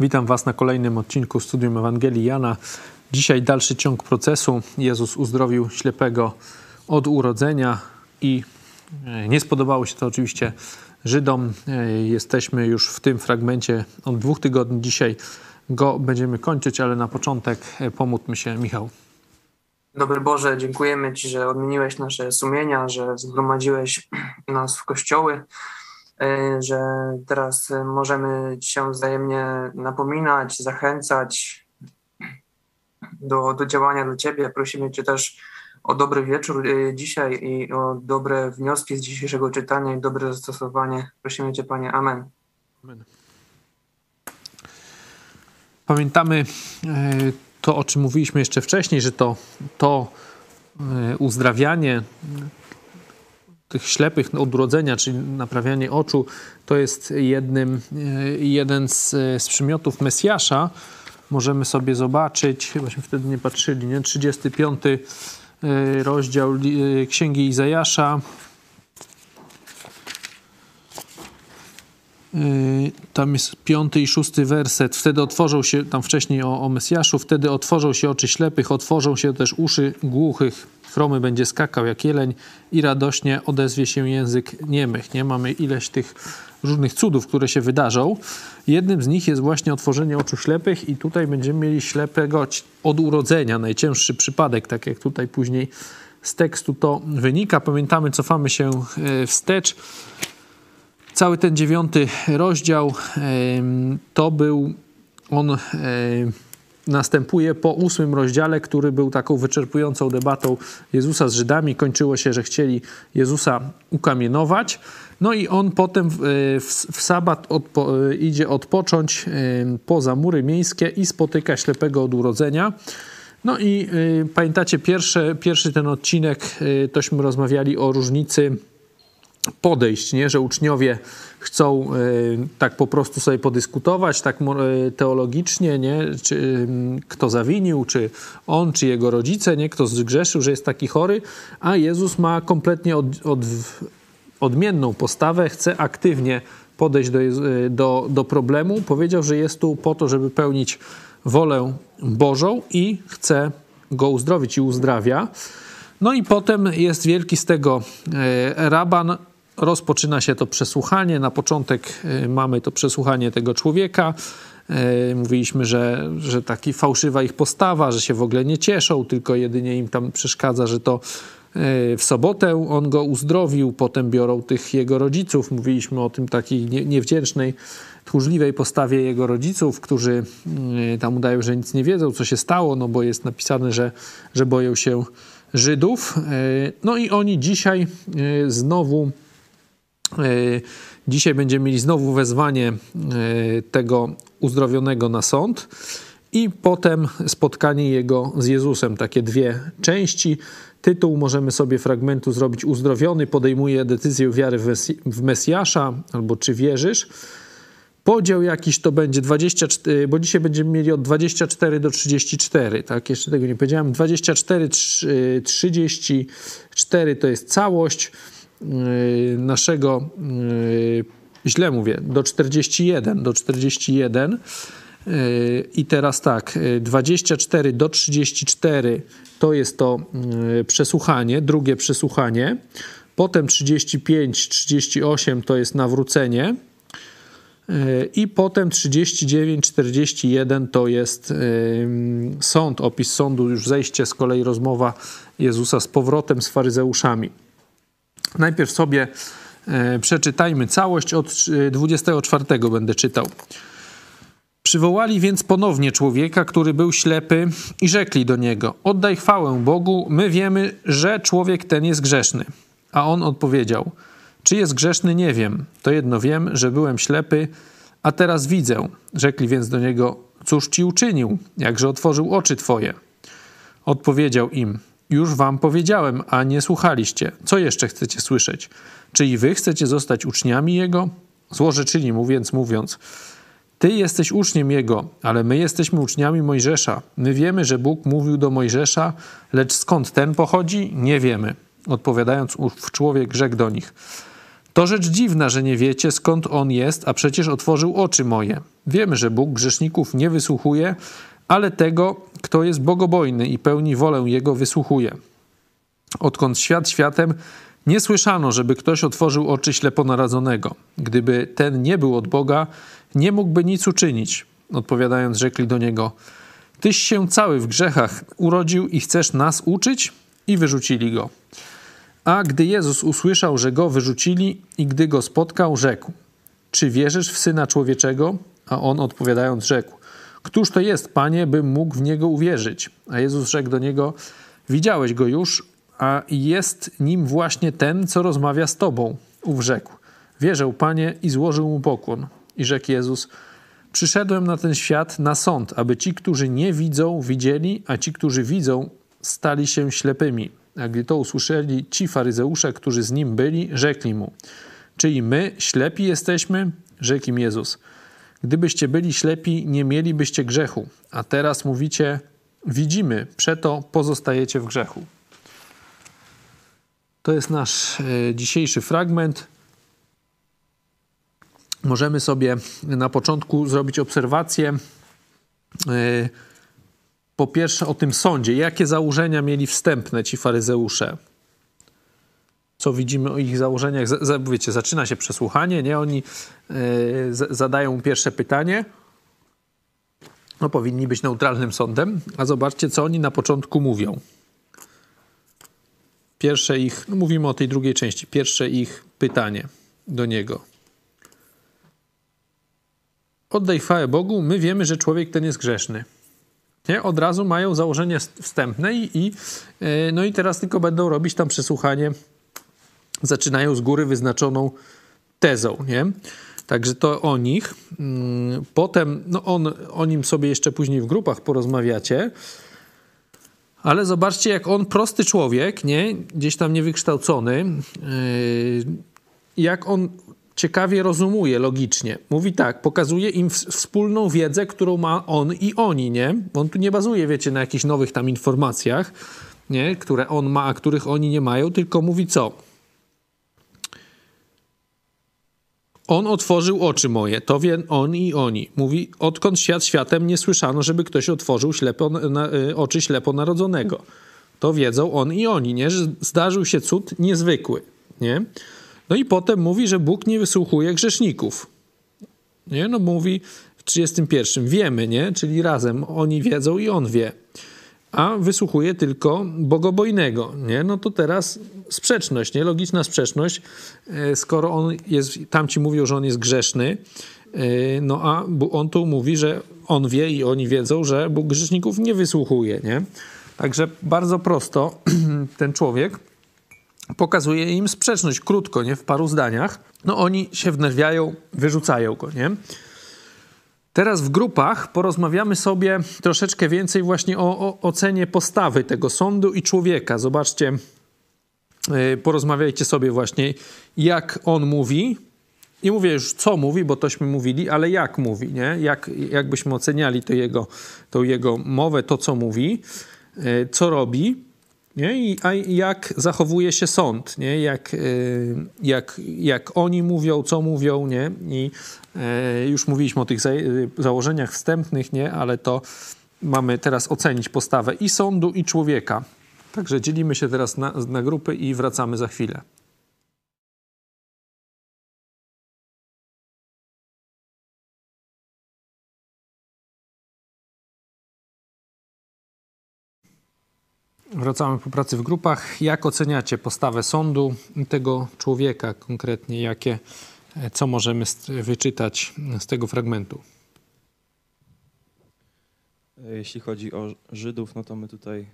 Witam Was na kolejnym odcinku Studium Ewangelii Jana. Dzisiaj dalszy ciąg procesu. Jezus uzdrowił ślepego od urodzenia i e, nie spodobało się to oczywiście Żydom. E, jesteśmy już w tym fragmencie od dwóch tygodni. Dzisiaj go będziemy kończyć, ale na początek e, pomódlmy się, Michał. Dobry Boże, dziękujemy Ci, że odmieniłeś nasze sumienia, że zgromadziłeś nas w kościoły, że teraz możemy się wzajemnie napominać, zachęcać do, do działania dla Ciebie. Prosimy Cię też o dobry wieczór e, dzisiaj i o dobre wnioski z dzisiejszego czytania i dobre zastosowanie. Prosimy Cię, Panie. Amen. Amen. Pamiętamy to, o czym mówiliśmy jeszcze wcześniej, że to, to e, uzdrawianie tych ślepych od urodzenia, czyli naprawianie oczu, to jest jednym, e, jeden z, z przymiotów Mesjasza. Możemy sobie zobaczyć, chybaśmy wtedy nie patrzyli, nie? 35 e, rozdział Księgi Izajasza, tam jest piąty i szósty werset. Wtedy otworzą się, tam wcześniej o, o Mesjaszu, wtedy otworzą się oczy ślepych, otworzą się też uszy głuchych. Chromy będzie skakał jak jeleń i radośnie odezwie się język niemych. Nie mamy ileś tych różnych cudów, które się wydarzą. Jednym z nich jest właśnie otworzenie oczu ślepych i tutaj będziemy mieli ślepego od urodzenia, najcięższy przypadek, tak jak tutaj później z tekstu to wynika. Pamiętamy, cofamy się e, wstecz Cały ten dziewiąty rozdział to był, on następuje po ósmym rozdziale, który był taką wyczerpującą debatą Jezusa z Żydami. Kończyło się, że chcieli Jezusa ukamienować. No i on potem w, w, sabat odpo, idzie odpocząć poza mury miejskie i spotyka ślepego od urodzenia. No i y, pamiętacie, pierwszy, pierwszy ten odcinek, tośmy rozmawiali o różnicy podejść, nie? że uczniowie chcą y, tak po prostu sobie podyskutować, tak y, teologicznie, nie? Czy, kto zawinił, czy on, czy jego rodzice, nie? kto zgrzeszył, że jest taki chory, a Jezus ma kompletnie od, od, odmienną postawę, chce aktywnie podejść do, do, do problemu. Powiedział, że jest tu po to, żeby pełnić wolę Bożą i chce go uzdrowić i uzdrawia. No i potem jest wielki z tego raban, rozpoczyna się to przesłuchanie. Na początek y, mamy to przesłuchanie tego człowieka. Y, mówiliśmy, że, że taki fałszywa ich postawa, że się w ogóle nie cieszą, tylko jedynie im tam przeszkadza, że to y, w sobotę on go uzdrowił, potem biorą tych jego rodziców. Mówiliśmy o tym takiej niewdzięcznej, tchórzliwej postawie jego rodziców, którzy tam udają, że nic nie wiedzą, co się stało, no bo jest napisane, że, że boją się Żydów. No i oni dzisiaj znowu dzisiaj będziemy mieli znowu wezwanie e, tego uzdrowionego na sąd i potem spotkanie jego z Jezusem. Takie dwie części. Tytuł możemy sobie fragmentu zrobić uzdrowiony, podejmuje decyzję wiary w Mesjasza, albo czy wierzysz. Podział jakiś to będzie 24, bo dzisiaj będziemy mieli od 24 do 34, tak? Jeszcze tego nie powiedziałem. 24, 34 to jest całość. Y, naszego, y, źle mówię, do 41, do 41 y, i teraz tak, 24 do 34 to jest to przesłuchanie, drugie przesłuchanie, potem 35, 38 to jest nawrócenie i potem 39, 41 to jest sąd, opis sądu, już zejście, z kolei rozmowa Jezusa z powrotem z faryzeuszami. Najpierw sobie e, przeczytajmy całość, od 24 e, będę czytał. Przywołali więc ponownie człowieka, który był ślepy, i rzekli do niego: Oddaj chwałę Bogu, my wiemy, że człowiek ten jest grzeszny. A on odpowiedział: Czy jest grzeszny, nie wiem. To jedno wiem, że byłem ślepy, a teraz widzę. Rzekli więc do niego: Cóż ci uczynił? Jakże otworzył oczy twoje? Odpowiedział im: już wam powiedziałem, a nie słuchaliście. Co jeszcze chcecie słyszeć? Czy i wy chcecie zostać uczniami Jego? Złorzeczyli mu więc mówiąc, ty jesteś uczniem Jego, ale my jesteśmy uczniami Mojżesza. My wiemy, że Bóg mówił do Mojżesza, lecz skąd ten pochodzi, nie wiemy. Odpowiadając ów człowiek rzekł do nich, To rzecz dziwna, że nie wiecie, skąd on jest, a przecież otworzył oczy moje. Wiemy, że Bóg grzeszników nie wysłuchuje, ale tego, kto jest bogobojny i pełni wolę Jego, wysłuchuje. Odkąd świat światem, nie słyszano, żeby ktoś otworzył oczy śleponarodzonego. Gdyby ten nie był od Boga, nie mógłby nic uczynić. Odpowiadając, rzekli do niego: Tyś się cały w grzechach urodził i chcesz nas uczyć? I wyrzucili go. A gdy Jezus usłyszał, że go wyrzucili i gdy go spotkał, rzekł: Czy wierzysz w syna człowieczego? A on odpowiadając, rzekł: Któż to jest, panie, bym mógł w niego uwierzyć? A Jezus rzekł do niego: Widziałeś go już, a jest nim właśnie ten, co rozmawia z tobą. Ów rzekł: Wierzę, panie, i złożył mu pokłon. I rzekł Jezus: Przyszedłem na ten świat na sąd, aby ci, którzy nie widzą, widzieli, a ci, którzy widzą, stali się ślepymi. A gdy to usłyszeli ci faryzeusze, którzy z nim byli, rzekli mu: Czy i my ślepi jesteśmy? Rzekł im Jezus: Gdybyście byli ślepi, nie mielibyście grzechu, a teraz mówicie: Widzimy, przeto pozostajecie w grzechu. To jest nasz e, dzisiejszy fragment. Możemy sobie na początku zrobić obserwację. E, po pierwsze, o tym sądzie. Jakie założenia mieli wstępne ci faryzeusze? Co widzimy o ich założeniach? Wiecie, zaczyna się przesłuchanie, nie? Oni e, zadają pierwsze pytanie. No, powinni być neutralnym sądem, a zobaczcie, co oni na początku mówią pierwsze ich, no mówimy o tej drugiej części, pierwsze ich pytanie do niego. Oddaj chwałę Bogu, my wiemy, że człowiek ten jest grzeszny. Nie? Od razu mają założenie wstępne i, i, e, no i teraz tylko będą robić tam przesłuchanie. Zaczynają z góry wyznaczoną tezą. Nie? Także to o nich. Mm, potem no on, o nim sobie jeszcze później w grupach porozmawiacie. Ale zobaczcie, jak on, prosty człowiek, nie? gdzieś tam niewykształcony, yy, jak on ciekawie rozumuje logicznie. Mówi tak, pokazuje im wspólną wiedzę, którą ma on i oni, nie? On tu nie bazuje, wiecie, na jakichś nowych tam informacjach, nie? które on ma, a których oni nie mają, tylko mówi co? On otworzył oczy moje, to wie on i oni. Mówi, odkąd świat światem nie słyszano, żeby ktoś otworzył ślepo, na, y, oczy ślepo narodzonego. To wiedzą on i oni, nie? Że zdarzył się cud niezwykły, nie? No i potem mówi, że Bóg nie wysłuchuje grzeszników. Nie? No mówi w 31. Wiemy, nie? Czyli razem oni wiedzą i on wie a wysłuchuje tylko bogobojnego. Nie? No to teraz sprzeczność, nie? logiczna sprzeczność, e, skoro on jest, tamci mówią, że on jest grzeszny, e, no a on tu mówi, że on wie i oni wiedzą, że Bóg grzeszników nie wysłuchuje. Nie? Także bardzo prosto ten człowiek pokazuje im sprzeczność, krótko, nie w paru zdaniach. No oni się wnerwiają, wyrzucają go, nie? Teraz w grupach porozmawiamy sobie troszeczkę więcej właśnie o, o ocenie postawy tego sądu i człowieka. Zobaczcie, yy, porozmawiajcie sobie właśnie, jak on mówi. Nie mówię już, co mówi, bo tośmy mówili, ale jak mówi, nie? Jak, jak byśmy oceniali to jego, tą jego mowę, to co mówi, yy, co robi. Nie? I, a jak zachowuje się sąd, nie? Jak, y, jak, jak oni mówią, co mówią, nie? I y, już mówiliśmy o tych y, założeniach wstępnych, nie? Ale to mamy teraz ocenić postawę i sądu, i człowieka. Także dzielimy się teraz na, na grupy i wracamy za chwilę. Wracamy po pracy w grupach. Jak oceniacie postawę sądu i tego człowieka konkretnie? Jakie, co możemy wyczytać z tego fragmentu? Jeśli chodzi o Żydów, no to my tutaj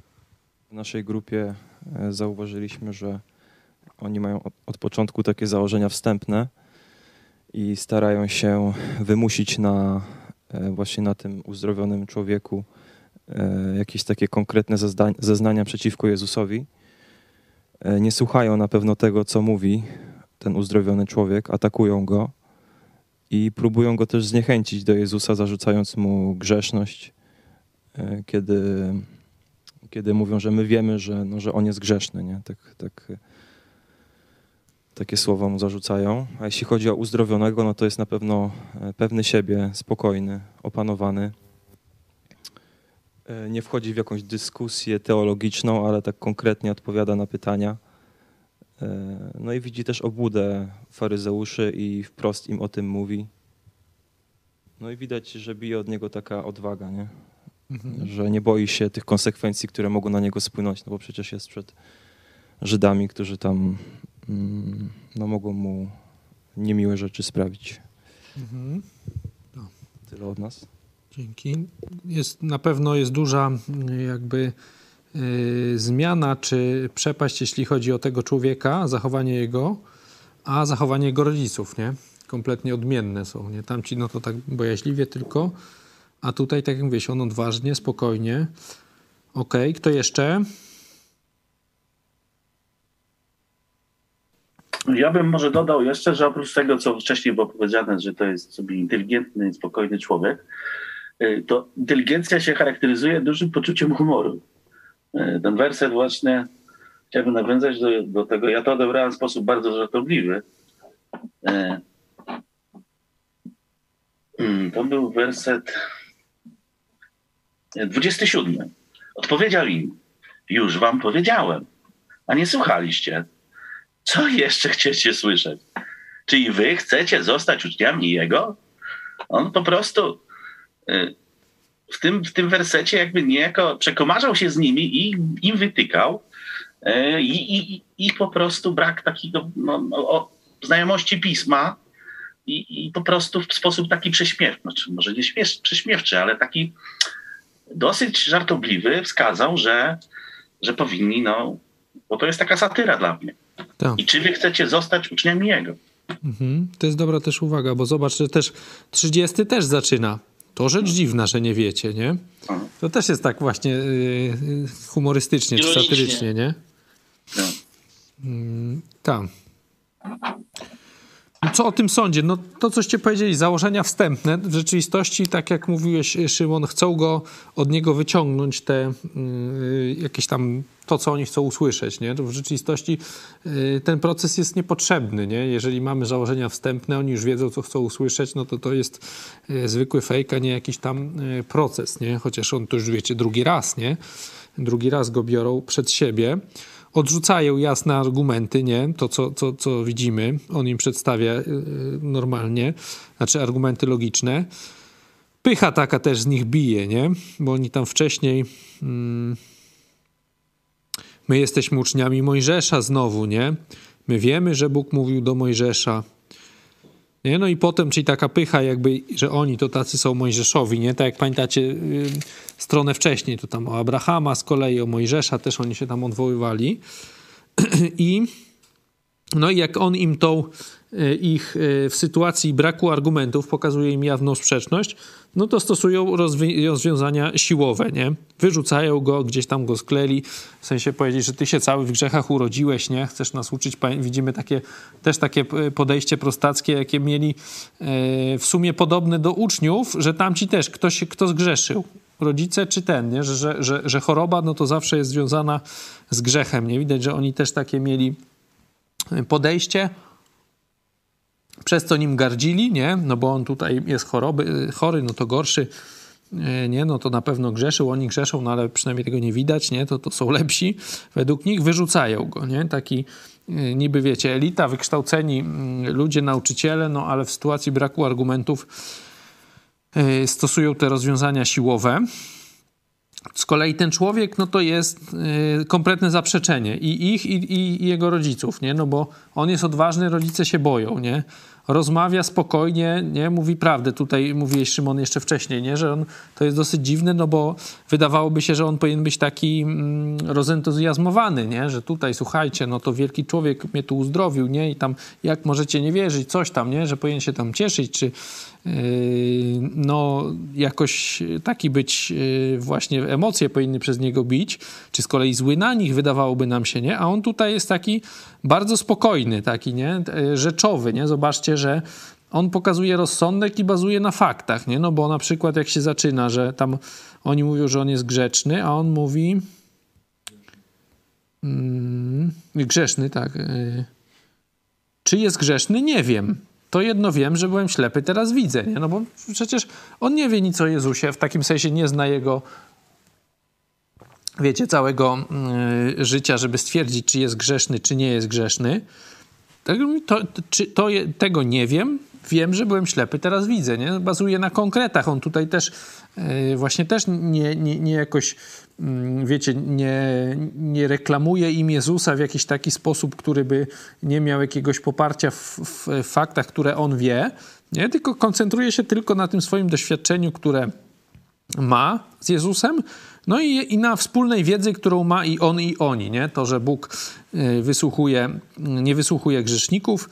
w naszej grupie e, zauważyliśmy, że oni mają od, od początku takie założenia wstępne i starają się wymusić na e, właśnie na tym uzdrowionym człowieku E, jakieś takie konkretne zeznania przeciwko Jezusowi. E, nie słuchają na pewno tego, co mówi ten uzdrowiony człowiek, atakują go i próbują go też zniechęcić do Jezusa, zarzucając mu grzeszność, e, kiedy, kiedy mówią, że my wiemy, że, no, że on jest grzeszny. Nie? Tak, tak. takie słowa mu zarzucają. A jeśli chodzi o uzdrowionego, no to jest na pewno e, pewny siebie, spokojny, opanowany. E, nie wchodzi w jakąś dyskusję teologiczną, ale tak konkretnie odpowiada na pytania. E, no i widzi też obłudę faryzeuszy i wprost im o tym mówi. No i widać, że bije od niego taka odwaga, nie? Mhm. że nie boi się tych konsekwencji, które mogą na niego spłynąć, no bo przecież jest przed Żydami, którzy tam mm, no, mogą mu niemiłe rzeczy sprawić. Mhm. Tyle od nas. Dzięki. Jest, na pewno jest duża jakby y, zmiana czy przepaść, jeśli chodzi o tego człowieka, zachowanie jego, a zachowanie jego rodziców, nie? Kompletnie odmienne są, nie? Tamci no to tak bojaźliwie tylko, a tutaj, tak jak mówię, on odważnie, spokojnie. Okej, okay. kto jeszcze? Ja bym może dodał jeszcze, że oprócz tego, co wcześniej było powiedziane, że to jest sobie inteligentny, spokojny człowiek, y, to inteligencja się charakteryzuje dużym poczuciem humoru. Y, ten werset właśnie, chciałbym nawiązać do, do tego, ja to odebrałem w sposób bardzo żartobliwy. Y, to był werset 27. Odpowiedział im, już wam powiedziałem, a nie słuchaliście. Co jeszcze chcecie słyszeć? Czy i wy chcecie zostać uczniami Jego? On po prostu y, w tym, w tym wersecie jakby niejako przekomarzał się z nimi i im wytykał y, i, i, i po prostu brak takiego no, no, znajomości pisma i, i po prostu w sposób taki prześmiewczy, znaczy może nie śmiesz, prześmiewczy, ale taki dosyć żartobliwy wskazał, że, że powinni, no, bo to jest taka satyra dla mnie. Tak. I czy wy chcecie zostać uczniami Jego? Mhm. To jest dobra też uwaga, bo zobacz, że też 30 też zaczyna. To rzecz dziwna, że nie wiecie, nie? To też jest tak właśnie yy, humorystycznie czy satyrycznie, nie? No. Mm, tak. Co o tym sądzie? No to, coście powiedzieli, założenia wstępne. W rzeczywistości, tak jak mówiłeś, Szymon, chcą go od niego wyciągnąć te y, jakieś tam to, co oni chcą usłyszeć. Nie? W rzeczywistości y, ten proces jest niepotrzebny. Nie? Jeżeli mamy założenia wstępne, oni już wiedzą, co chcą usłyszeć, no to to jest y, zwykły fake, a nie jakiś tam y, proces. Nie? Chociaż on to już wiecie drugi raz, nie? Drugi raz go biorą przed siebie odrzucają jasne argumenty, nie? To, co, co, co widzimy, on im przedstawia y, normalnie, znaczy argumenty logiczne. Pycha taka też z nich bije, nie? Bo oni tam wcześniej... Mm, my jesteśmy uczniami Mojżesza znowu, nie? My wiemy, że Bóg mówił do Mojżesza. Nie? No i potem, czyli taka pycha jakby, że oni to tacy są Mojżeszowi, nie? Tak jak pamiętacie yy, stronę wcześniej, to tam o Abrahama z kolei, o Mojżesza też oni się tam odwoływali. I no i jak on im tą ich e, w sytuacji braku argumentów, pokazuje im jawną sprzeczność, no to stosują rozwiązania siłowe, nie? Wyrzucają go, gdzieś tam go skleli, w sensie powiedzieć, że ty się cały w grzechach urodziłeś, nie? Chcesz nas uczyć. Widzimy takie, też takie podejście prostackie, jakie mieli e, w sumie podobne do uczniów, że tamci też ktoś, kto zgrzeszył. Rodzice czy ten, nie? Że, że, że, że choroba no to zawsze jest związana z grzechem. Nie widać, że oni też takie mieli podejście przez co nim gardzili, nie? No bo on tutaj jest choroby, chory, no to gorszy, e, nie? No to na pewno grzeszył, oni grzeszą, no ale przynajmniej tego nie widać, nie? To, to są lepsi. Według nich wyrzucają go, nie? Taki e, niby, wiecie, elita, wykształceni mm, ludzie, nauczyciele, no ale w sytuacji braku argumentów e, stosują te rozwiązania siłowe. Z kolei ten człowiek, no to jest y, kompletne zaprzeczenie i ich, i, i, jego rodziców, nie? No bo on jest odważny, rodzice się boją, nie? rozmawia spokojnie, nie mówi prawdę. Tutaj mówiłeś Szymon jeszcze wcześniej, nie? że on, to jest dosyć dziwne, no bo wydawałoby się, że on powinien być taki mm, rozentuzjazmowany, nie? że tutaj słuchajcie, no to wielki człowiek mnie tu uzdrowił, nie? I tam jak możecie nie wierzyć, coś tam, nie? Że powinien się tam cieszyć, czy no jakoś taki być yy, właśnie emocje powinny przez niego bić, czy z kolei zły na nich wydawałoby nam się, nie? A on tutaj jest taki bardzo spokojny, taki, nie? E, rzeczowy, nie? Zobaczcie, że on pokazuje rozsądek i bazuje na faktach, nie? No bo na przykład jak się zaczyna, że tam oni mówią, że on jest grzeczny, a on mówi mm, grzeszny, tak. Czy jest grzeszny? Nie wiem. To jedno wiem, że byłem ślepy, teraz widzę. Nie? No bo przecież on nie wie nic o Jezusie, w takim sensie nie zna jego, wiecie, całego y, życia, żeby stwierdzić, czy jest grzeszny, czy nie jest grzeszny. Tak, to, czy, to, tego nie wiem. Wiem, że byłem ślepy, teraz widzę. Nie? Bazuje na konkretach. On tutaj też y, właśnie też nie, nie, nie jakoś Mm, wiecie, nie, nie reklamuje im Jezusa w jakiś taki sposób, który by nie miał jakiegoś poparcia w, w faktach, które on wie, nie? tylko koncentruje się tylko na tym swoim doświadczeniu, które ma z Jezusem, no i, i na wspólnej wiedzy, którą ma i on, i oni. Nie? To, że Bóg y, wysłuchuje, nie wysłuchuje grzeszników,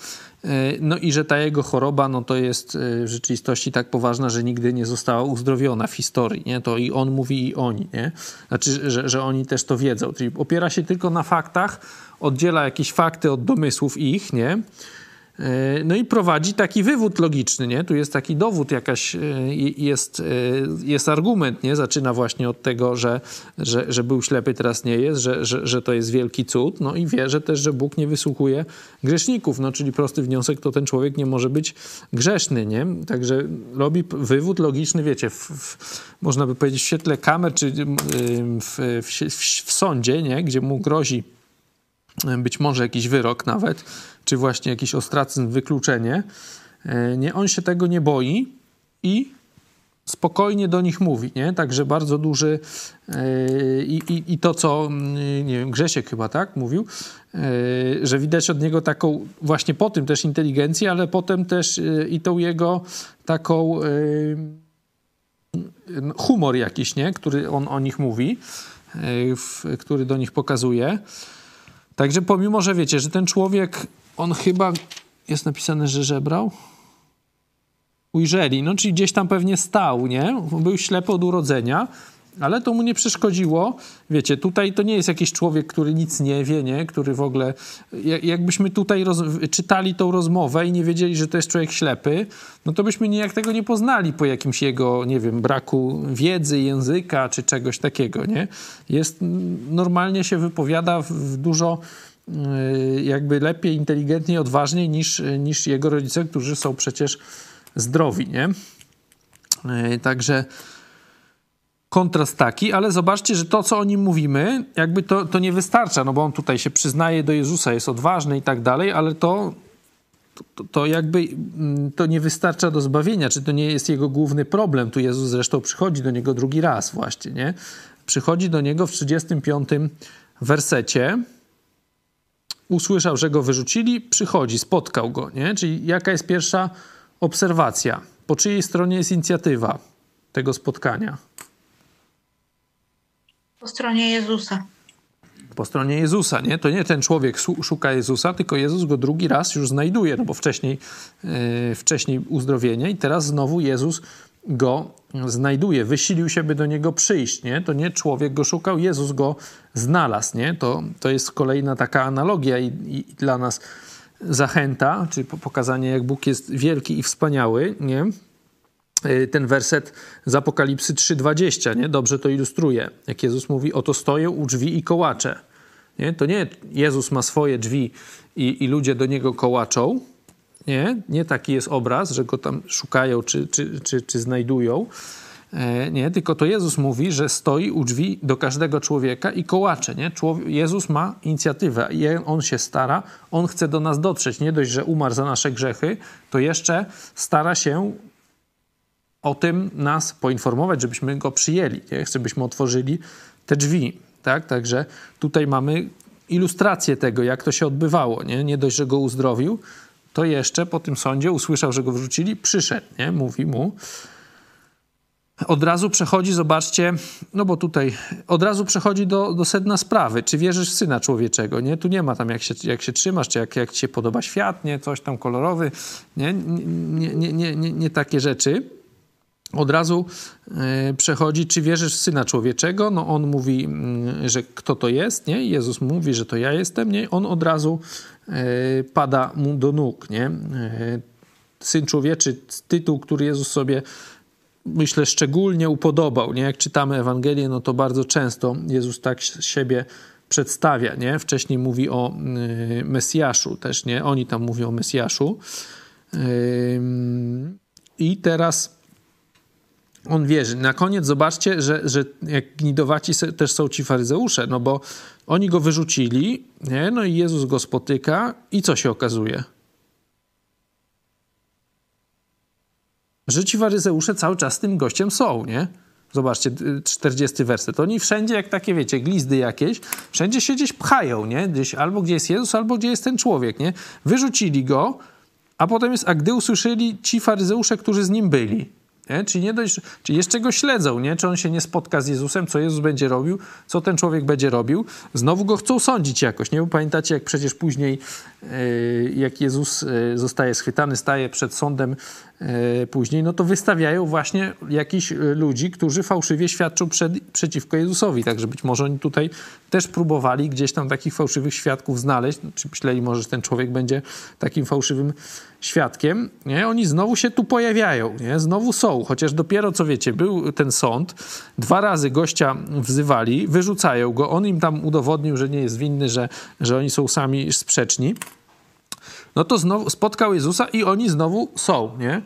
no i że ta jego choroba no to jest y, w rzeczywistości tak poważna, że nigdy nie została uzdrowiona w historii. Nie? To i on mówi, i oni. Nie? Znaczy, że, że oni też to wiedzą. Czyli opiera się tylko na faktach, oddziela jakieś fakty od domysłów ich, nie? E, no i prowadzi taki wywód logiczny, nie? Tu jest taki dowód, jakaś e, jest, e, jest argument, nie? Zaczyna właśnie od tego, że, że, że był ślepy, teraz nie jest, że, że, że to jest wielki cud, no i wierzę też, że Bóg nie wysłuchuje grzeszników, no czyli prosty wniosek, to ten człowiek nie może być grzeszny, nie? Także robi wywód logiczny, wiecie, w, w, można by powiedzieć w świetle kamer, czy w, w, w sądzie, nie? Gdzie mu grozi być może jakiś wyrok nawet, czy właśnie jakiś ostracyzm, wykluczenie. E, nie, on się tego nie boi i spokojnie do nich mówi, nie? Także bardzo duży yy, i, i to, co yy, nie wiem, Grzesiek chyba tak mówił, yy, że widać od niego taką właśnie po tym też inteligencję, ale potem też i tą jego taką humor jakiś, nie? Który on o nich mówi, który do nich pokazuje. Także pomimo, że wiecie, że ten człowiek, on chyba jest napisane, że żebrał. Ujrzeli, no czyli gdzieś tam pewnie stał, nie? Był ślepy od urodzenia, ale to mu nie przeszkodziło. Wiecie, tutaj to nie jest jakiś człowiek, który nic nie wie, nie? Który w ogóle... Jakbyśmy tutaj czytali tą rozmowę i nie wiedzieli, że to jest człowiek ślepy, no to byśmy nijak tego nie poznali po jakimś jego, nie wiem, braku wiedzy, języka czy czegoś takiego, nie? Jest... Normalnie się wypowiada w dużo jakby lepiej, inteligentniej, odważniej niż, niż jego rodzice, którzy są przecież zdrowi, nie? Y, także kontrast taki, ale zobaczcie, że to, co o nim mówimy, jakby to, to nie wystarcza, no bo on tutaj się przyznaje do Jezusa, jest odważny i tak dalej, ale to, to, to jakby mm, to nie wystarcza do zbawienia, czy to nie jest jego główny problem. Tu Jezus zresztą przychodzi do niego drugi raz właśnie, nie? Przychodzi do niego w 35 wersecie, usłyszał, że go wyrzucili, przychodzi, spotkał go, nie? Czyli jaka jest pierwsza obserwacja? Po czyjej stronie jest inicjatywa tego spotkania? Po stronie Jezusa. Po stronie Jezusa, nie? To nie ten człowiek szuka Jezusa, tylko Jezus go drugi raz już znajduje, no bo wcześniej, yy, wcześniej uzdrowienie i teraz znowu Jezus go znajduje, wysilił się, by do niego przyjść, nie? To nie człowiek go szukał, Jezus go znalazł, nie? To, to jest kolejna taka analogia i, i dla nas zachęta, czy pokazanie, jak Bóg jest wielki i wspaniały, nie? Y, ten werset z Apokalipsy 3:20, nie? Dobrze to ilustruje. Jak Jezus mówi, oto stoję u drzwi i kołaczę. Nie? To nie Jezus ma swoje drzwi i, i ludzie do niego kołaczą. Nie? nie taki jest obraz, że go tam szukają czy, czy, czy, czy znajdują. E, nie, tylko to Jezus mówi, że stoi u drzwi do każdego człowieka i kołacze. Nie? Jezus ma inicjatywę, on się stara, on chce do nas dotrzeć. Nie dość, że umarł za nasze grzechy, to jeszcze stara się o tym nas poinformować, żebyśmy go przyjęli, nie? żebyśmy otworzyli te drzwi. Tak? Także tutaj mamy ilustrację tego, jak to się odbywało. Nie, nie dość, że go uzdrowił, to jeszcze po tym sądzie usłyszał, że go wrzucili, przyszedł, nie? mówi mu. Od razu przechodzi, zobaczcie, no bo tutaj od razu przechodzi do, do sedna sprawy. Czy wierzysz w Syna Człowieczego, nie? Tu nie ma tam, jak się, jak się trzymasz, czy jak, jak ci się podoba świat, nie? Coś tam kolorowy, nie? Nie, nie, nie, nie, nie takie rzeczy od razu e, przechodzi, czy wierzysz w Syna Człowieczego? No on mówi, mm, że kto to jest, nie? Jezus mówi, że to ja jestem, nie? On od razu e, pada mu do nóg, nie? E, Syn Człowieczy, tytuł, który Jezus sobie myślę szczególnie upodobał, nie? Jak czytamy Ewangelię, no to bardzo często Jezus tak siebie przedstawia, nie? Wcześniej mówi o Mesjaszu też, nie? Oni tam mówią o Mesjaszu. I teraz on wierzy. Na koniec zobaczcie, że, że jak gnidowaci też są ci faryzeusze, no bo oni go wyrzucili, nie? no i Jezus go spotyka i co się okazuje? Że ci faryzeusze cały czas tym gościem są, nie? Zobaczcie, 40 werset. Oni wszędzie, jak takie, wiecie, glizdy jakieś, wszędzie się gdzieś pchają, nie? Gdzieś albo gdzie jest Jezus, albo gdzie jest ten człowiek, nie? Wyrzucili go, a potem jest, a gdy usłyszeli ci faryzeusze, którzy z nim byli, nie? Czy, nie dość, czy jeszcze go śledzą, nie? czy on się nie spotka z Jezusem, co Jezus będzie robił, co ten człowiek będzie robił. Znowu go chcą sądzić jakoś. Nie? Pamiętacie, jak przecież później, yy, jak Jezus yy, zostaje schwytany, staje przed sądem yy, później, no to wystawiają właśnie jakichś ludzi, którzy fałszywie świadczą przed, przeciwko Jezusowi. Także być może oni tutaj też próbowali gdzieś tam takich fałszywych świadków znaleźć. Czy myśleli może, że ten człowiek będzie takim fałszywym świadkiem, nie? oni znowu się tu pojawiają, nie? znowu są, chociaż dopiero, co wiecie, był ten sąd, dwa razy gościa wzywali, wyrzucają go, on im tam udowodnił, że nie jest winny, że, że oni są sami sprzeczni, no to znowu spotkał Jezusa i oni znowu są, nie?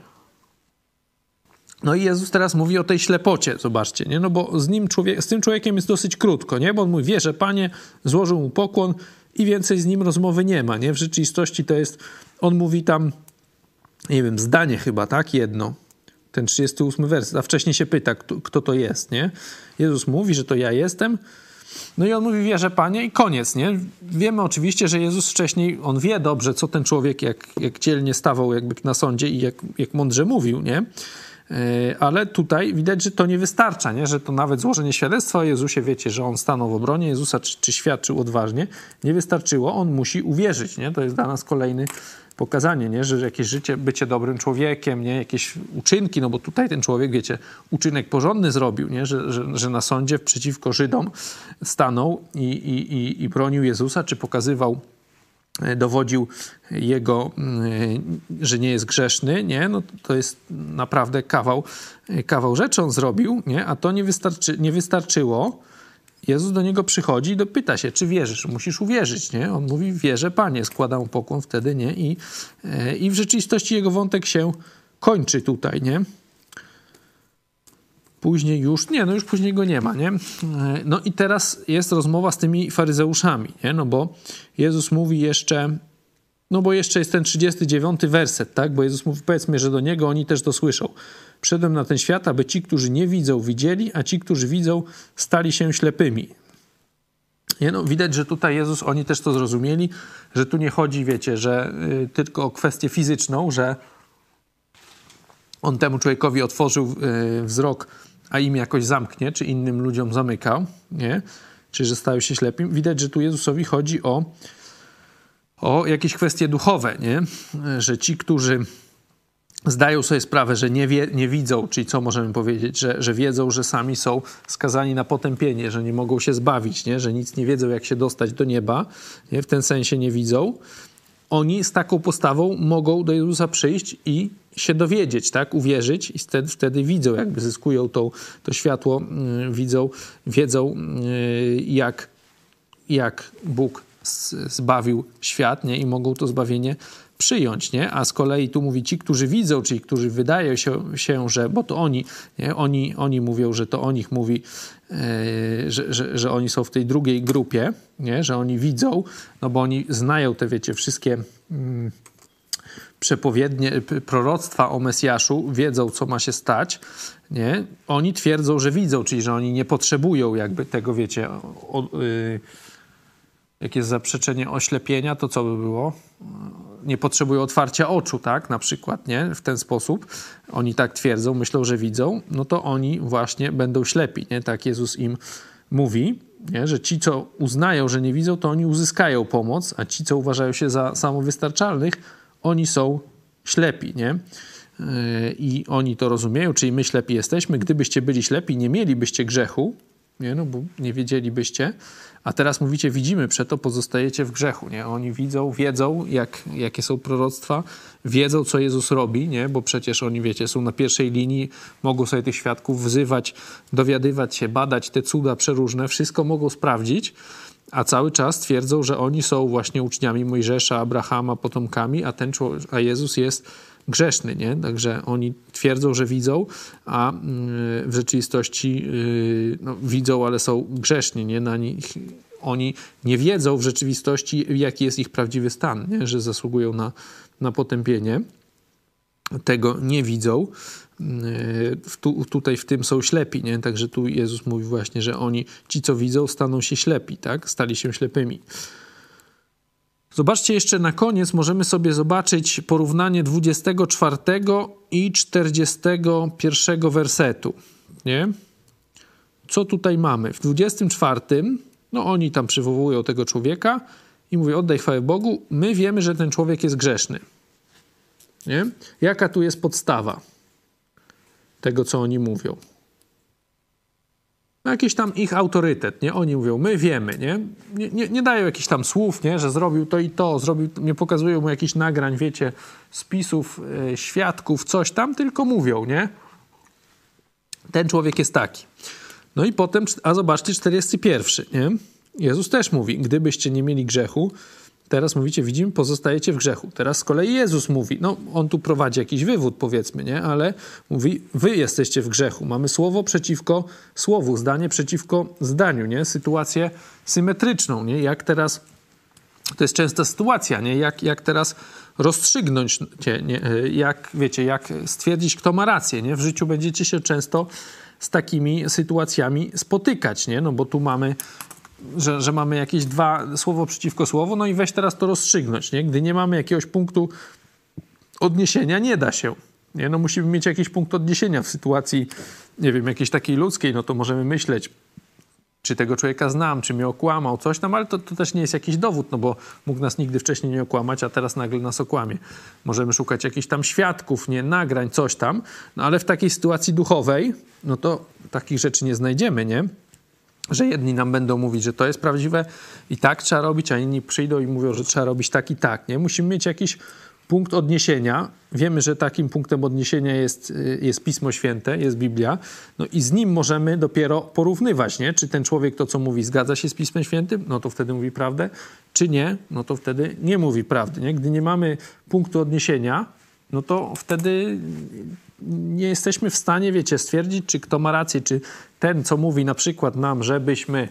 No i Jezus teraz mówi o tej ślepocie, zobaczcie, nie? No bo z nim człowiek, z tym człowiekiem jest dosyć krótko, nie? Bo on mówi, wie, że Panie złożył mu pokłon i więcej z nim rozmowy nie ma, nie? W rzeczywistości to jest, on mówi tam nie wiem, zdanie chyba, tak? Jedno. Ten 38 werset, a wcześniej się pyta, kto, kto to jest, nie? Jezus mówi, że to ja jestem. No i on mówi, wierzę Panie i koniec, nie? Wiemy oczywiście, że Jezus wcześniej, on wie dobrze, co ten człowiek, jak, jak dzielnie stawał jakby na sądzie i jak, jak mądrze mówił, nie? E, ale tutaj widać, że to nie wystarcza, nie? że to nawet złożenie świadectwa o Jezusie, wiecie, że on stanął w obronie Jezusa, czy, czy świadczył odważnie, nie wystarczyło, on musi uwierzyć. Nie? To jest dla nas kolejny pokazanie, nie? że jakieś życie, bycie dobrym człowiekiem, nie? jakieś uczynki, no bo tutaj ten człowiek, wiecie, uczynek porządny zrobił, nie? Że, że, że na sądzie przeciwko Żydom stanął i, i, i, i bronił Jezusa, czy pokazywał e, dowodził jego, e, że nie jest grzeszny, nie? No to jest naprawdę kawał, e, kawał rzeczy on zrobił, nie? A to nie, wystarczy, nie wystarczyło, Jezus do niego przychodzi i dopyta się, czy wierzysz? Musisz uwierzyć, nie? On mówi, wierzę, Panie, składa mu pokłon wtedy, nie? I, e, I w rzeczywistości jego wątek się kończy tutaj, nie? Później już, nie, no już później go nie ma, nie? E, no i teraz jest rozmowa z tymi faryzeuszami, nie? No bo Jezus mówi jeszcze, no bo jeszcze jest ten 39 werset, tak? Bo Jezus mówi, powiedzmy, że do niego oni też to słyszą. Przyszedłem na ten świat, aby ci, którzy nie widzą, widzieli, a ci, którzy widzą, stali się ślepymi. Nie, no, widać, że tutaj Jezus, oni też to zrozumieli, że tu nie chodzi, wiecie, że y, tylko o kwestię fizyczną, że on temu człowiekowi otworzył y, wzrok, a im jakoś zamknie, czy innym ludziom zamykał, nie? czy że stają się ślepym. Widać, że tu Jezusowi chodzi o, o jakieś kwestie duchowe, nie? że ci, którzy zdają sobie sprawę, że nie, wie, nie widzą, czyli co możemy powiedzieć, że, że wiedzą, że sami są skazani na potępienie, że nie mogą się zbawić, nie? że nic nie wiedzą, jak się dostać do nieba, nie? w ten sensie nie widzą. Oni z taką postawą mogą do Jezusa przyjść i się dowiedzieć, tak, uwierzyć i wtedy, wtedy widzą, jakby zyskują to, to światło, yy, widzą, wiedzą, yy, jak, jak Bóg zbawił świat nie? i mogą to zbawienie przyjąć, nie? A z kolei tu mówi ci, którzy widzą, czyli którzy wydaje się, się że, bo to oni, nie? Oni, oni mówią, że to o nich mówi, yy, że, że, że oni są w tej drugiej grupie, nie? Że oni widzą, no bo oni znają te, wiecie, wszystkie yy, przepowiednie, proroctwa o Mesjaszu, wiedzą, co ma się stać, nie? Oni twierdzą, że widzą, czyli że oni nie potrzebują jakby tego, wiecie, o, yy, jak jest zaprzeczenie oślepienia, to co by było? Nie potrzebują otwarcia oczu, tak? Na przykład, nie? W ten sposób. Oni tak twierdzą, myślą, że widzą, no to oni właśnie będą ślepi, nie? Tak Jezus im mówi, nie? że ci, co uznają, że nie widzą, to oni uzyskają pomoc, a ci, co uważają się za samowystarczalnych, oni są ślepi, nie? Yy, I oni to rozumieją, czyli my ślepi jesteśmy. Gdybyście byli ślepi, nie mielibyście grzechu, nie? No bo nie wiedzielibyście, a teraz mówicie, widzimy, przeto pozostajecie w grzechu. Nie? Oni widzą, wiedzą, jak, jakie są proroctwa, wiedzą, co Jezus robi, nie? bo przecież oni, wiecie, są na pierwszej linii, mogą sobie tych świadków wzywać, dowiadywać się, badać te cuda przeróżne, wszystko mogą sprawdzić. a cały czas twierdzą, że oni są właśnie uczniami Mojżesza, Abrahama, potomkami, a, ten człowiek, a Jezus jest grzeszny, nie? Także oni twierdzą, że widzą, a mm, w rzeczywistości yy, no, widzą, ale są grzeszni, nie? Na nich, oni nie wiedzą w rzeczywistości, jaki jest ich prawdziwy stan, nie? że zasługują na, na potępienie. Tego nie widzą. Yy, tu, tutaj w tym są ślepi, nie? Także tu Jezus mówi właśnie, że oni, ci co widzą, staną się ślepi, tak? Stali się ślepymi. Zobaczcie jeszcze na koniec, możemy sobie zobaczyć porównanie 24 i 41 wersetu. Nie? Co tutaj mamy? W 24, no oni tam przywołują tego człowieka i mówią, oddaj chwałę Bogu, my wiemy, że ten człowiek jest grzeszny. Nie? Jaka tu jest podstawa tego, co oni mówią? No jakiś tam ich autorytet, nie? Oni mówią, my wiemy, nie? Nie, nie? nie, dają jakichś tam słów, nie? Że zrobił to i to, zrobił, nie pokazują mu jakichś nagrań, wiecie, spisów, e, świadków, coś tam, tylko mówią, nie? Ten człowiek jest taki. No i potem, a zobaczcie, 41, nie? Jezus też mówi, gdybyście nie mieli grzechu, Teraz mówicie, widzimy, pozostajecie w grzechu. Teraz z kolei Jezus mówi, no on tu prowadzi jakiś wywód, powiedzmy, nie? Ale mówi, wy jesteście w grzechu. Mamy słowo przeciwko słowu, zdanie przeciwko zdaniu, nie? Sytuację symetryczną, nie? Jak teraz, to jest częsta sytuacja, nie? Jak, jak teraz rozstrzygnąć, nie? Jak, wiecie, jak stwierdzić, kto ma rację, nie? W życiu będziecie się często z takimi sytuacjami spotykać, nie? No bo tu mamy że, że mamy jakieś dwa słowo przeciwko słowu, no i weź teraz to rozstrzygnąć, nie? Gdy nie mamy jakiegoś punktu odniesienia, nie da się. Nie? No musimy mieć jakiś punkt odniesienia w sytuacji, nie wiem, jakiejś takiej ludzkiej, no to możemy myśleć, czy tego człowieka znam, czy mnie okłamał, coś tam, ale to, to też nie jest jakiś dowód, no bo mógł nas nigdy wcześniej nie okłamać, a teraz nagle nas okłamie. Możemy szukać jakichś tam świadków, nie, nagrań, coś tam, no ale w takiej sytuacji duchowej, no to takich rzeczy nie znajdziemy, nie? Że jedni nam będą mówić, że to jest prawdziwe i tak trzeba robić, a inni przyjdą i mówią, że trzeba robić tak i tak. Nie? Musimy mieć jakiś punkt odniesienia. Wiemy, że takim punktem odniesienia jest, y, jest Pismo Święte, jest Biblia, no i z nim możemy dopiero porównywać, nie? czy ten człowiek to, co mówi, zgadza się z Pismem Świętym, no to wtedy mówi prawdę, czy nie, no to wtedy nie mówi prawdy. Nie? Gdy nie mamy punktu odniesienia, no to wtedy nie jesteśmy w stanie, wiecie, stwierdzić, czy kto ma rację, czy ten, co mówi na przykład nam, żebyśmy,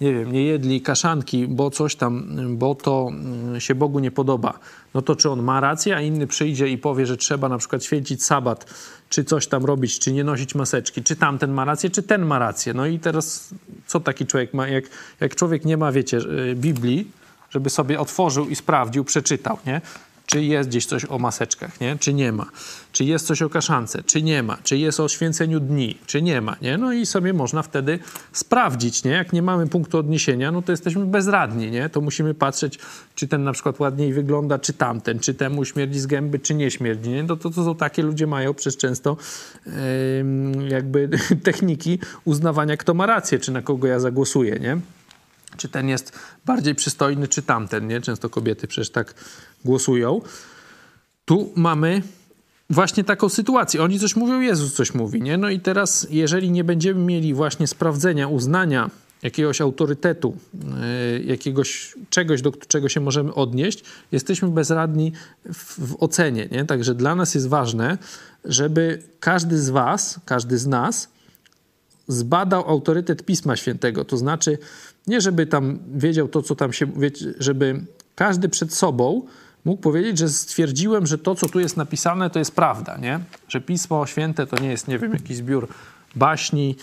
nie wiem, nie jedli kaszanki, bo coś tam, bo to mm, się Bogu nie podoba, no to czy on ma rację, a inny przyjdzie i powie, że trzeba na przykład święcić sabat, czy coś tam robić, czy nie nosić maseczki, czy tamten ma rację, czy ten ma rację. No i teraz co taki człowiek ma, jak, jak człowiek nie ma, wiecie, Biblii, żeby sobie otworzył i sprawdził, przeczytał, nie? Czy jest gdzieś coś o maseczkach, nie? czy nie ma, czy jest coś o kaszance, czy nie ma, czy jest o święceniu dni, czy nie ma. Nie? No i sobie można wtedy sprawdzić. Nie? Jak nie mamy punktu odniesienia, no to jesteśmy bezradni. Nie? To musimy patrzeć, czy ten na przykład ładniej wygląda, czy tamten, czy temu śmierdzi z gęby, czy nie śmierdzi. Nie? To, to, to są takie ludzie mają przez często yy, jakby techniki uznawania, kto ma rację, czy na kogo ja zagłosuję. Nie? Czy ten jest bardziej przystojny, czy tamten, nie? Często kobiety przecież tak głosują. Tu mamy właśnie taką sytuację. Oni coś mówią, Jezus coś mówi, nie? No i teraz, jeżeli nie będziemy mieli właśnie sprawdzenia, uznania jakiegoś autorytetu, yy, jakiegoś czegoś, do czego się możemy odnieść, jesteśmy bezradni w, w ocenie, nie? Także dla nas jest ważne, żeby każdy z was, każdy z nas zbadał autorytet Pisma Świętego. To znaczy, nie żeby tam wiedział to, co tam się, żeby każdy przed sobą mógł powiedzieć, że stwierdziłem, że to, co tu jest napisane, to jest prawda, nie? Że Pismo Święte to nie jest, nie wiem, jakiś zbiór baśni,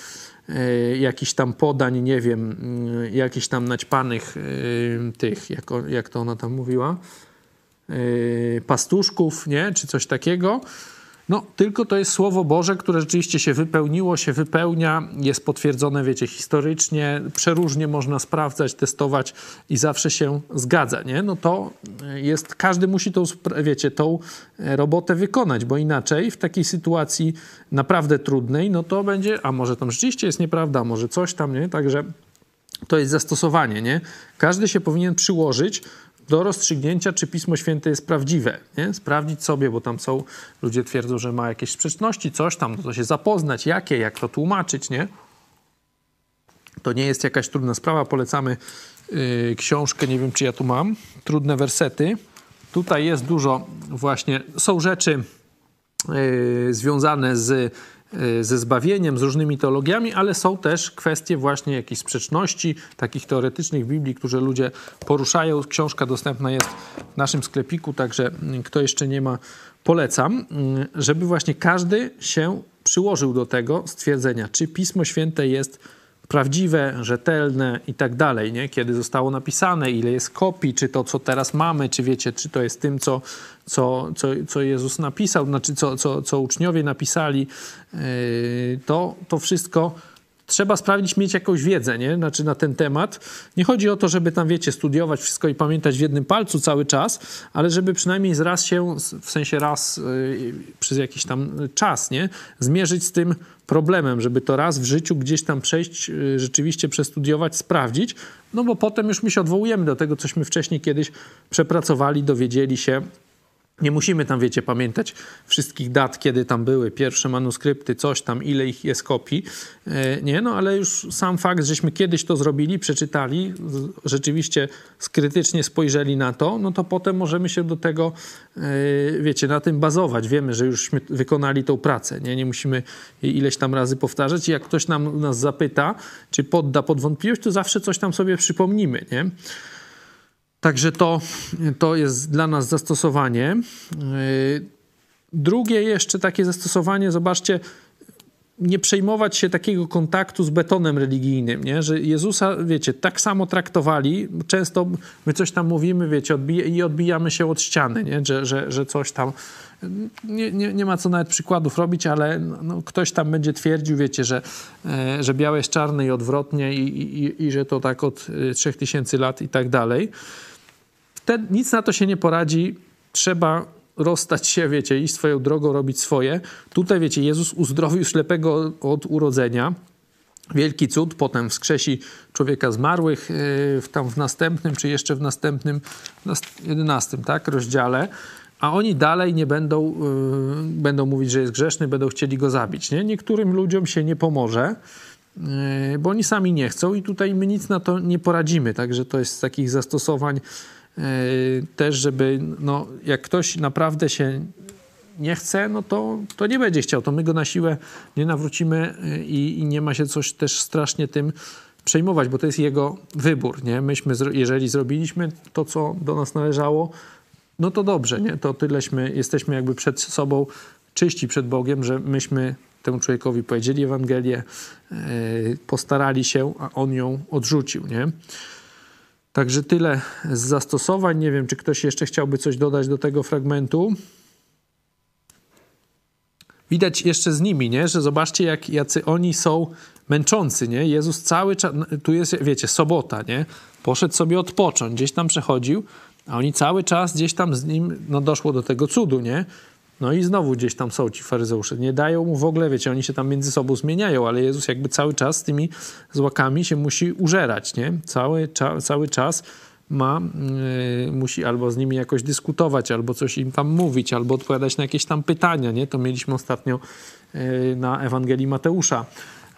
yy, jakichś tam podań, nie wiem, yy, jakichś tam naćpanych yy, tych, jak, jak to ona tam mówiła, pastuszków, nie? Czy coś takiego, no, tylko to jest Słowo Boże, które rzeczywiście się wypełniło, się wypełnia, jest potwierdzone, wiecie, historycznie, przeróżnie można sprawdzać, testować i zawsze się zgadza, nie? No to jest, każdy musi tą, wiecie, tą robotę wykonać, bo inaczej w takiej sytuacji naprawdę trudnej, no to będzie, a może tam rzeczywiście jest nieprawda, może coś tam, nie? Także to jest zastosowanie, nie? Każdy się powinien przyłożyć do rozstrzygnięcia, czy Pismo Święte jest prawdziwe. Nie? Sprawdzić sobie, bo tam są, ludzie twierdzą, że ma jakieś sprzeczności, coś tam, no to się zapoznać, jakie, jak to tłumaczyć, nie? To nie jest jakaś trudna sprawa. Polecamy yy, książkę, nie wiem czy ja tu mam, Trudne wersety. Tutaj jest dużo właśnie, są rzeczy yy, związane z ze zbawieniem, z różnymi teologiami, ale są też kwestie właśnie jakichś sprzeczności, takich teoretycznych Biblii, które ludzie poruszają. Książka dostępna jest w naszym sklepiku, także kto jeszcze nie ma, polecam, mm, żeby właśnie każdy się przyłożył do tego stwierdzenia, czy Pismo Święte jest prawdziwe, rzetelne i tak dalej, nie? kiedy zostało napisane, ile jest kopii, czy to, co teraz mamy, czy wiecie, czy to jest tym, co, co, co, co Jezus napisał, znaczy co, co, co uczniowie napisali, yy, to, to wszystko trzeba sprawdzić, mieć jakąś wiedzę, nie? Znaczy na ten temat. Nie chodzi o to, żeby tam, wiecie, studiować wszystko i pamiętać w jednym palcu cały czas, ale żeby przynajmniej raz się, w sensie raz yy, przez jakiś tam czas, nie? Zmierzyć z tym problemem, żeby to raz w życiu gdzieś tam przejść, yy, rzeczywiście przestudiować, sprawdzić, no bo potem już my się odwołujemy do tego, cośmy wcześniej kiedyś przepracowali, dowiedzieli się, nie musimy tam, wiecie, pamiętać wszystkich dat, kiedy tam były pierwsze manuskrypty, coś tam, ile ich jest kopii. E, nie, no ale już sam fakt, żeśmy kiedyś to zrobili, przeczytali, rzeczywiście skrytycznie spojrzeli na to, no to potem możemy się do tego, e, wiecie, na tym bazować. Wiemy, że jużśmy wykonali tą pracę, nie? Nie musimy ileś tam razy powtarzać. I jak ktoś nam, nas zapyta, czy podda pod wątpliwość, to zawsze coś tam sobie przypomnimy, nie? Także to, to jest dla nas zastosowanie. Yy, drugie jeszcze takie zastosowanie, zobaczcie, nie przejmować się takiego kontaktu z betonem religijnym, nie? że Jezusa, wiecie, tak samo traktowali. Często my coś tam mówimy, wiecie, i odbijamy się od ściany, nie? Że, że, że coś tam. Nie, nie, nie ma co nawet przykładów robić, ale no, ktoś tam będzie twierdził, wiecie, że, e, że białe jest czarne i odwrotnie, i, i, i że to tak od 3000 e, lat i tak dalej nic na to się nie poradzi. Trzeba rozstać się, wiecie, iść swoją drogą, robić swoje. Tutaj, wiecie, Jezus uzdrowił ślepego od urodzenia. Wielki cud, potem wskrzesi człowieka zmarłych w, tam w następnym, czy jeszcze w następnym, jedenastym, tak, rozdziale. A oni dalej nie będą, yy, będą mówić, że jest grzeszny, będą chcieli go zabić. Nie? Niektórym ludziom się nie pomoże, yy, bo oni sami nie chcą i tutaj my nic na to nie poradzimy. Także to jest z takich zastosowań też, żeby no, jak ktoś naprawdę się nie chce, no to, to nie będzie chciał. To my go na siłę nie nawrócimy e, i, i nie ma się coś też strasznie tym przejmować, bo to jest jego wybór. Nie? Myśmy, jeżeli zrobiliśmy to, co do nas należało, no to dobrze, nie? to tyleśmy, jesteśmy jakby przed sobą czyści przed Bogiem, że myśmy temu człowiekowi powiedzieli Ewangelię, e, postarali się, a on ją odrzucił. Nie? Także tyle z zastosowań. Nie wiem, czy ktoś jeszcze chciałby coś dodać do tego fragmentu. Widać jeszcze z nimi, nie? że zobaczcie, jak, jacy oni są męczący. Nie? Jezus cały czas, tu jest, wiecie, sobota, nie? poszedł sobie odpocząć, gdzieś tam przechodził, a oni cały czas gdzieś tam z nim, no doszło do tego cudu, nie? No i znowu gdzieś tam są ci faryzeusze. Nie dają mu w ogóle, wiecie, oni się tam między sobą zmieniają, ale Jezus jakby cały czas z tymi złakami się musi użerać, nie? Cały, cza, cały czas ma, yy, musi albo z nimi jakoś dyskutować, albo coś im tam mówić, albo odpowiadać na jakieś tam pytania, nie? To mieliśmy ostatnio yy, na Ewangelii Mateusza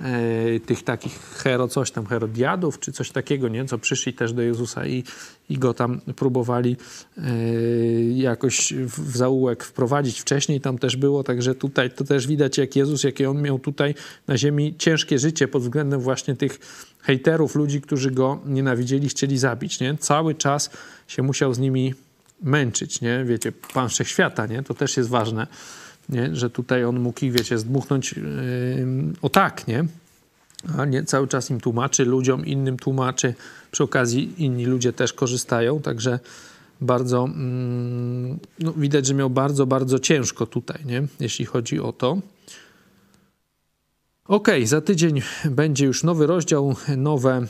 E, tych takich hero, coś tam, herodiadów, czy coś takiego, nie? co przyszli też do Jezusa i, i go tam próbowali e, jakoś w zaułek wprowadzić. Wcześniej tam też było, także tutaj to też widać, jak Jezus, jakie on miał tutaj na ziemi ciężkie życie pod względem właśnie tych hejterów, ludzi, którzy go nienawidzieli, chcieli zabić. Nie? Cały czas się musiał z nimi męczyć, nie? Wiecie, pan wszechświata, nie? To też jest ważne nie? że tutaj on mógł ich, wiecie, zdmuchnąć yy, o tak, nie? A nie cały czas im tłumaczy, ludziom innym tłumaczy. Przy okazji inni ludzie też korzystają, także bardzo mm, no, widać, że miał bardzo, bardzo ciężko tutaj, nie? jeśli chodzi o to. Ok, za tydzień będzie już nowy rozdział, nowe,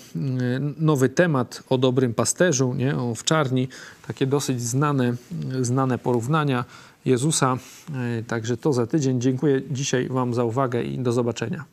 nowy temat o dobrym pasterzu, nie? o wczarni, takie dosyć znane, znane porównania Jezusa. E, także to za tydzień. Dziękuję dzisiaj Wam za uwagę i do zobaczenia.